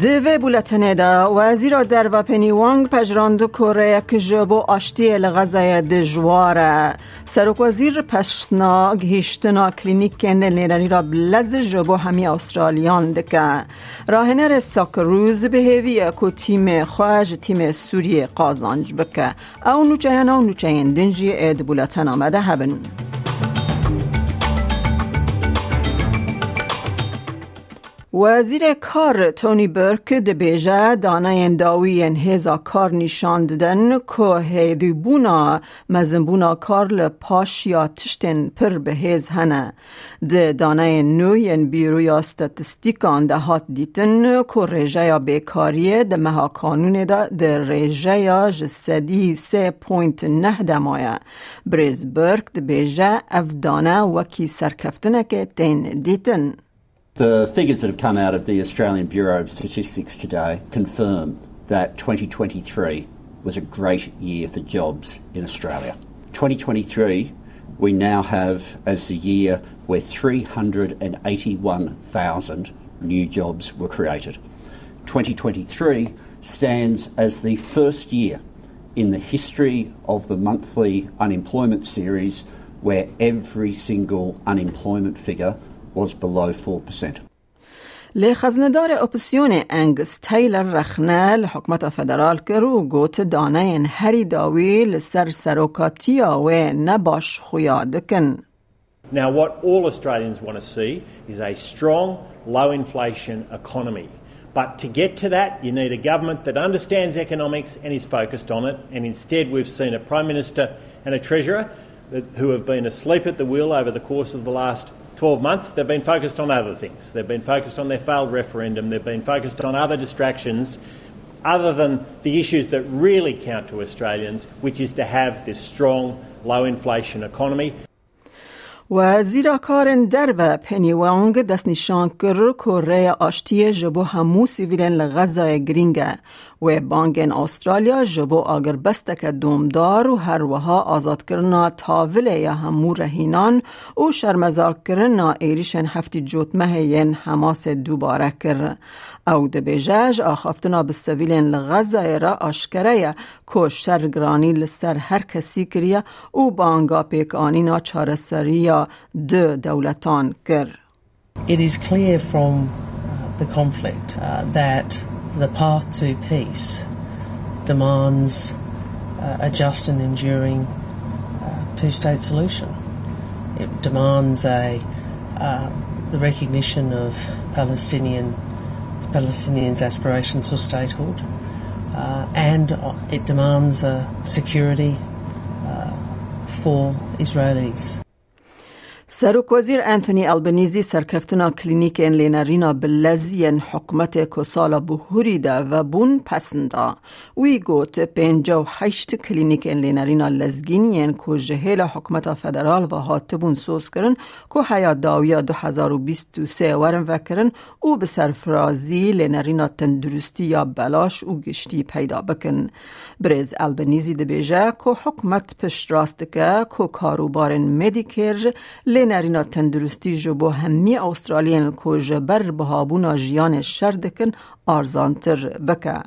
دوی بولتنه دا وزیر در و پنی وانگ پجراند کره که جبو آشتی لغزای دجواره سرک وزیر پشناگ هیشتنا کلینیک نیرانی را بلز جبو همی استرالیان دکه راهنر ساکروز به هیوی که تیم خواج تیم سوریه قازانج بکه او نوچه هنو نوچه دنجی اید بولتن آمده هبن وزیر کار تونی برک دبیجه دانه داوی هزا کار نشان دادن که هیدی بونا مزنبونا کار لپاش یا تشتن پر به هز هنه. ده دانه نوی بیروی استاتستیکان ده هات دیتن که رجه یا بیکاریه ده مها کانون ده ده رجه یا جسدی سه پوینت نه دمایه. بریز برک دبیجه اف دانه وکی سرکفتنه که تین دیتن. The figures that have come out of the Australian Bureau of Statistics today confirm that 2023 was a great year for jobs in Australia. 2023, we now have as the year where 381,000 new jobs were created. 2023 stands as the first year in the history of the monthly unemployment series where every single unemployment figure was below 4%. لخزندار اپسیون انگس تیلر رخنه لحکمت فدرال کرو گوت دانه هری داوی لسر سروکاتیا و نباش خویا دکن. Now what all Australians want to see is a strong, low inflation economy. But to get to that, you need a government that understands economics and is focused on it. And instead, we've seen a Prime Minister and a Treasurer that, who have been asleep at the wheel over the course of the last 12 months, they've been focused on other things. They've been focused on their failed referendum, they've been focused on other distractions other than the issues that really count to Australians, which is to have this strong, low inflation economy. و زیرا کارن در و پنی وانگ دست نشان کر کره آشتی جبو همو سیویلن لغزای گرینگه و بانگن استرالیا جبو آگر بستک دومدار و هر وها آزاد کرنا تاول یا همو رهینان و شرمزار کرنا ایریشن هفتی جوت مهین حماس دوباره کر. او دبیجاج آخافتنا بسویلن لغزای را آشکره که شرگرانی لسر هر کسی کریه و بانگا پیک آنینا چارسریا دو دولتان کر. It is clear from the conflict uh, that the path to peace demands uh, a just and enduring uh, two-state solution. It demands a the recognition of Palestinian Palestinians' aspirations for statehood, and it demands security for Israelis. سروک وزیر انتونی البنیزی سرکفتنا کلینیک این لینرینا بلزین حکمت کسالا بهوری ده و بون پسندا. وی گوت پینجا و حشت کلینیک این لینرینا لزگینین که جهیل حکمت فدرال و هاتبون سوز کرن که حیات داویا 2023 ورن وکرن او به سرفرازی لینرینا تندرستی یا بلاش او گشتی پیدا بکن. بریز البنیزی ده بیجه که حکمت پشت راست که که کاروبارن مدیکر لێنارینا تەندروستی ji بۆ هەمی ئوسترالیان کۆژە بەر بەهابوونا ژیانێ شەر دەکەن ئارزانتر بکە.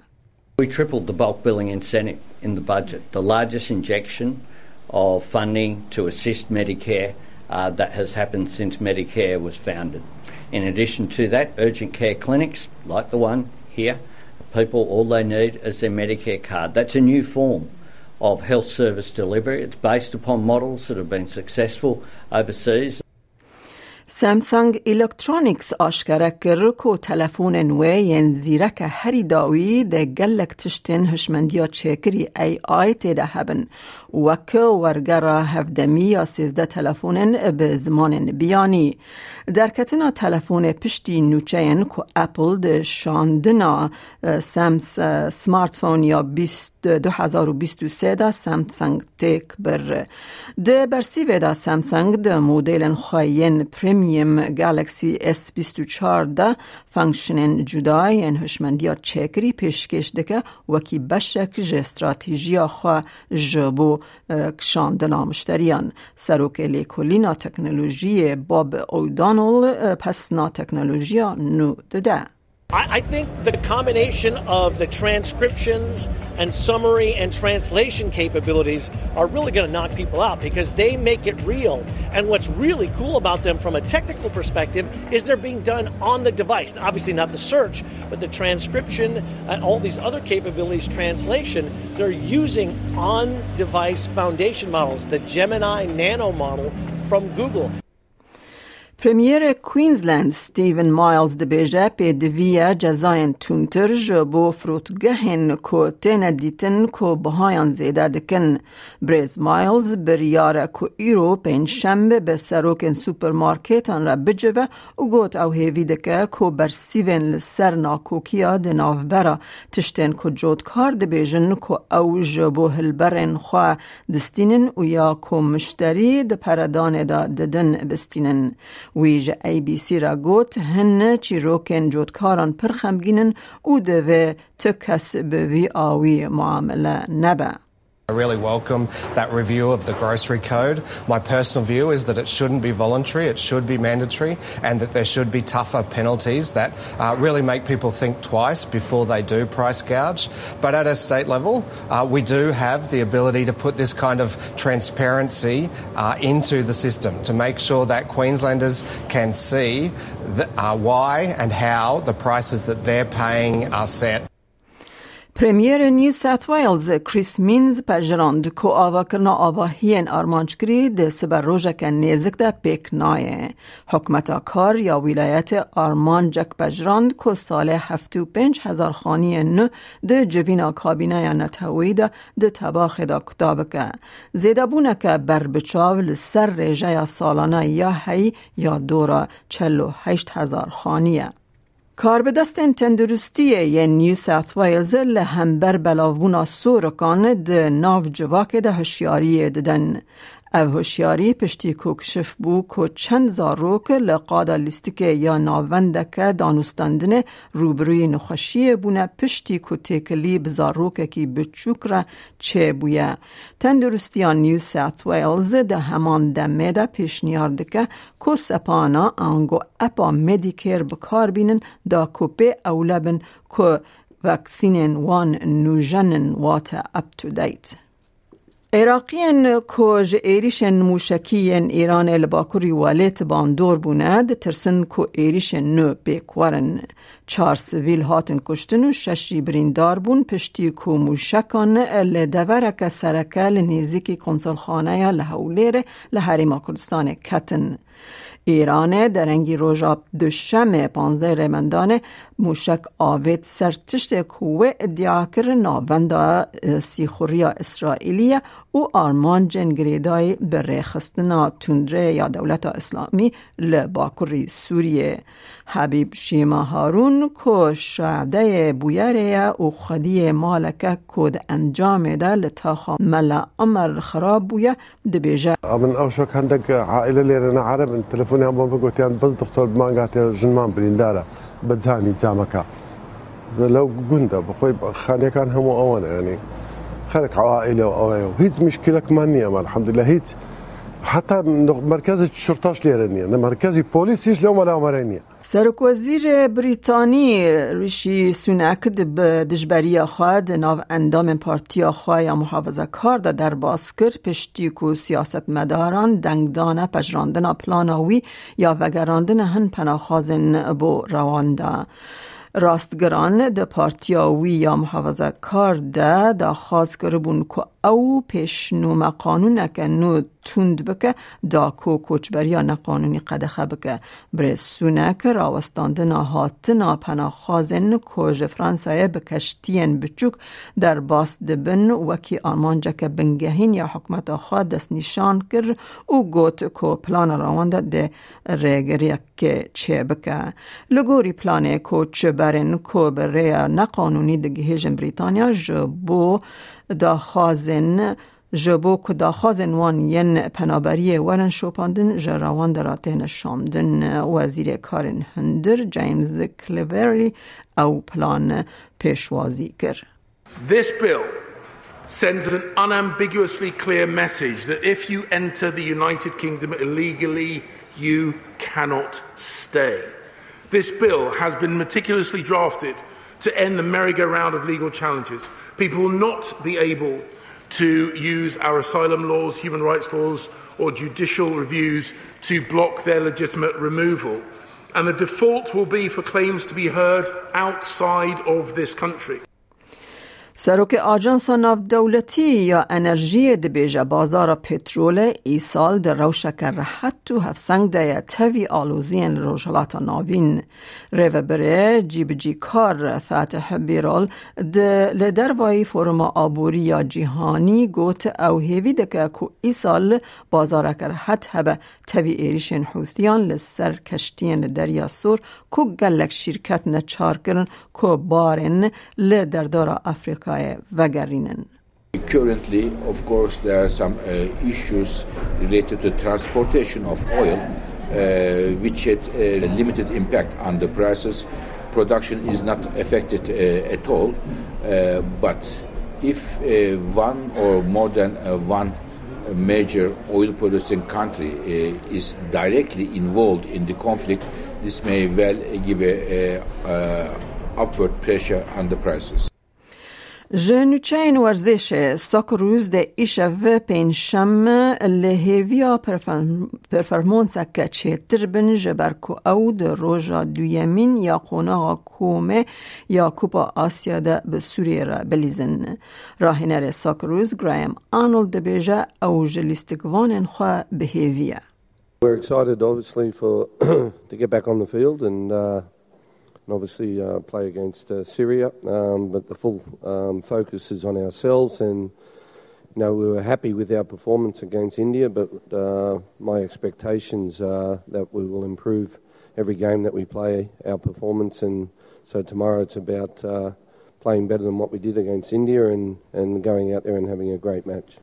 We tripled the bulk billing incentive in the budget, the largest injection of funding to assist Medicare uh, that has happened since Medicare was founded. In addition to that, urgent care clinics, like the one here, people all they need is their Medicare card. That's a new form of health service delivery. It's based upon models that have been successful overseas. سامسونگ الکترونیکس آشکره کرد که تلفون نوی ین زیرک هری داوی ده گلک تشتین هشمندیا چکری ای آی تیده هبن. وکه ورگرا هفدمی یا سیزده تلفون به زمان بیانی. در کتنا تلفون پشتی نوچه که اپل ده شاندنا سامس سمارت فون یا 2023 دا سامسونگ تیک بر. ده برسی ویدا سامسونگ ده مدل خواهین پریم اس 24 ده فانکشنین جدای ان هشمندیا چکری پیشکش دکه وکی بشک جه استراتیجیا خواه جبو کشاندنا مشتریان سروک لیکولینا تکنولوژی باب اودانول پس نا تکنولوژیا نو دده I, I think the combination of the transcriptions and summary and translation capabilities are really going to knock people out because they make it real. And what's really cool about them from a technical perspective is they're being done on the device. Now, obviously, not the search, but the transcription and all these other capabilities, translation, they're using on device foundation models, the Gemini Nano model from Google. پرمیر کوینزلند ستیون مایلز دبیجه پی دویه جزاین تونتر جبو فروتگهن کو تین دیتن کو بهایان زیده دکن. بریز مایلز بریاره کو ایرو پین شنبه به سروکن سوپرمارکتان را بجوه و گوت او هیوی دکه کو برسیون لسر ناکوکیا دناف برا تشتین کو جودکار دبیجن کو او جبو هلبرن خواه دستینن و یا کو مشتری د پردان دا ددن بستینن. ویج ای بی سی را گوت هن چی روکن جودکاران پر خمگینن او دوه تکس به وی آوی معامله نبه. I really welcome that review of the grocery code. My personal view is that it shouldn't be voluntary, it should be mandatory, and that there should be tougher penalties that uh, really make people think twice before they do price gouge. But at a state level, uh, we do have the ability to put this kind of transparency uh, into the system to make sure that Queenslanders can see the, uh, why and how the prices that they're paying are set. پریمیر نیو ساوت ویلز کریس مینز پجراند کو آوا کرنا آواهین آرمانچ کری ده سبر روژه که نیزک ده پیک نایه. حکمتا کار یا ولایت آرمانجک پجراند کو سال هفتو پنج هزار خانی نو ده جوینا کابینه یا نتوی ده ده تباخ ده کتاب که. زیده بونه که بر بچاو لسر ریجه یا سالانه یا هی یا دورا چلو هشت هزار خانیه. کار به دست تندرستی یه نیو ساوت ویلز لهمبر بلاوونا سورکان ده ناو جواک ده هشیاری ددن. او هوشیاری پشتی کو کشف بو کو چند زاروک لقادا لیستیک یا ناوندک دانستاندن روبروی نخوشی بونه پشتی کو تکلی بزاروک کی بچوک را چه بویه تندرستیان نیو ساوت ویلز ده همان دمه ده پیشنیارد که کو سپانا انگو اپا مدیکر بکار بینن دا کوپه اولبن کو وکسینن وان نوژنن وات اپ تو دیت عراقیان کج ایریشن موشکیین ایران لباکوری والت باندور بوند ترسن کو ایریشن نو بیکورن چار سویل هاتن کشتن و ششی بریندار بون پشتی کو موشکان لدورک سرکه لنیزیکی کنسول خانه لحولیر لحریم کردستان کتن ایران در انگی روژا دوشم پانزده ریمندان موشک آوید سرتشت کوه ادعا کر سیخوریا اسرائیلی و آرمان جنگریدای به ریخستنا تندره یا دولت اسلامی لباکوری سوریه. حبیب شیما هارون که شعده بویره و خدی مالک کد انجام ده لتاخا ملا امر خراب بویه دبیجه. من عندك عائله اللي فونیان بۆ بگوتیان بەس دختۆر مانگاتێ ژنمان بریندارە بە جانی جامەکە لەو گوندە بخۆی خانەکان هەموو ئەوەن ینی خەرک عائلە و ئەوەیە و هیچ مشکلەکمان نییە مە حەمدی لە هیچ. حتا مرکزی شرتاش لێرە نییە لە مرکزی پۆلیسیش لەو مەلاومەرە سرک وزیر بریتانی ریشی سونک به دجبری خواد ناو اندام پارتی خواه یا محافظه کار دا در باسکر پشتی کو سیاست مداران دنگدان پجراندن پلاناوی یا وگراندن هن پناخازن بو روانده راستگران د پارتیاوی یا محافظه کار ده دا خواست کربون که او پیشنوم قانون که نو توند بکه دا کو کوچبریا نقانونی قدخه بکه. برسونه که راوستاندن هاتنا پناخازن کوژ فرانسایه بکشتین بچوک در باس دبن آرمانجا که بنگهین یا دست نشان کر او گوت کو پلان روانده ده ریگری که چه بکه. لگوری پلان کو چه برن کو بره نقانونی ده گهیجن بریتانیا جبو دا خازن نوان ین پنابری ورن شوپاندن جراوان دراتین شامدن وزیر کارن هندر جیمز کلیوری او پلان پیشوازی کر This bill sends an unambiguously clear message that if you enter the United Kingdom illegally, you cannot stay. This bill has been meticulously drafted to end the merry-go-round of legal challenges. People will not be able to use our asylum laws, human rights laws, or judicial reviews to block their legitimate removal. And the default will be for claims to be heard outside of this country. سروک آجانس ناف دولتی یا انرژی دبیجه بازار پترول ای سال در روشک رحت تو هفسنگ ده تاوی آلوزین روشلات ناوین. ریو بره جیب جی کار فتح بیرال لدر وای فرما آبوری یا جیهانی گوت او هیوی دکه که ای سال بازار رحت هبه تاوی ایریشن حوثیان لسر کشتین دریا سور که گلک شرکت نچار کرن که بارن لدردار افریقا Currently, of course, there are some uh, issues related to transportation of oil, uh, which had a limited impact on the prices. Production is not affected uh, at all, uh, but if uh, one or more than uh, one major oil producing country is directly involved in the conflict, this may well give a, a, a upward pressure on the prices. جنوچین ورزش ساک روز ده ایشه و پینشم لحیویا پرفرمونس که چه تربن جبرکو او ده روژا دویمین یا قوناغا کومه یا کوپا آسیا ده به سوریه را بلیزن راهنر ساک روز گرایم آنولد ده بیجه او جلیستگوان خواه بهیویا We're excited obviously for to get back on the field and uh, and obviously uh, play against uh, Syria. Um, but the full um, focus is on ourselves, and you know we were happy with our performance against India. But uh, my expectations are that we will improve every game that we play our performance, and so tomorrow it's about uh, playing better than what we did against India and, and going out there and having a great match.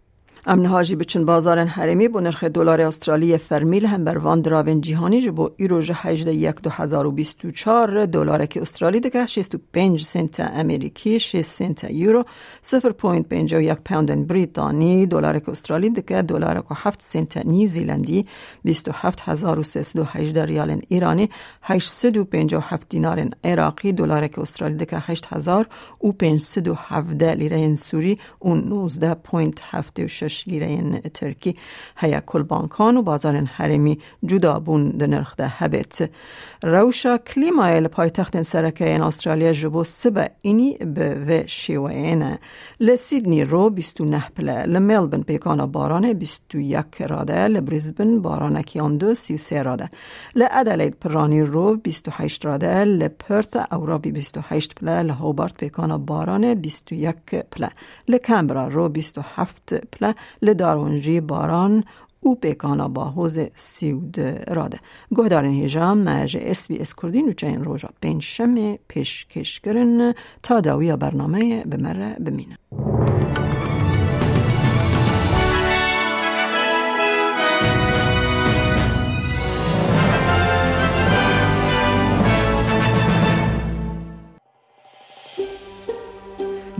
امن هاجی بچن بازار حرمی با نرخ دلار استرالی فرمیل هم بر وان دراون جهانی جبو ایرو جه هجده یک دو هزار و بیست و چار دلار که استرالی دکه شیست و پنج سنت امریکی شیست سنت یورو سفر پوینت پنج و یک پوند بریتانی. دلار که استرالی دکه دلار که هفت سنت نیوزیلندی بیست و هفت هزار و سیست و هجده ریال ایرانی هشت سد و پنج و هفت دینار عراقی. دلار که استرالی دکه هشت هزار و پنج سد و هفته لیره سوری و نوزده پوینت هفته و شش لیره ترکی هیا کل بانکان و بازار حرمی جدا بون ده نرخ ده هبت. روشا کلیمای پایتخت سرکه استرالیا جبو سبا اینی به و شیوه لسیدنی رو بیستو نه پله لملبن پیکانا بارانه بیستو یک راده لبریزبن بارانه کیان دو سی و سه راده لعدلید پرانی رو بیستو هشت راده لپرت اوراوی بیستو هشت پله لهوبارت پیکانا بارانه بیستو یک پله لکمبرا رو بیستو هفت پله لدارونجی باران او پیکانا با حوز سیود راده گهدارین هیجام مرج اس بی اس کردی نوچه این روژا پین شم پیش کش کرن تا داوی برنامه بمره بمینه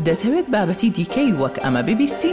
دەتەوێت بابەتی دیکەی وەک ئەمە ببیستی؟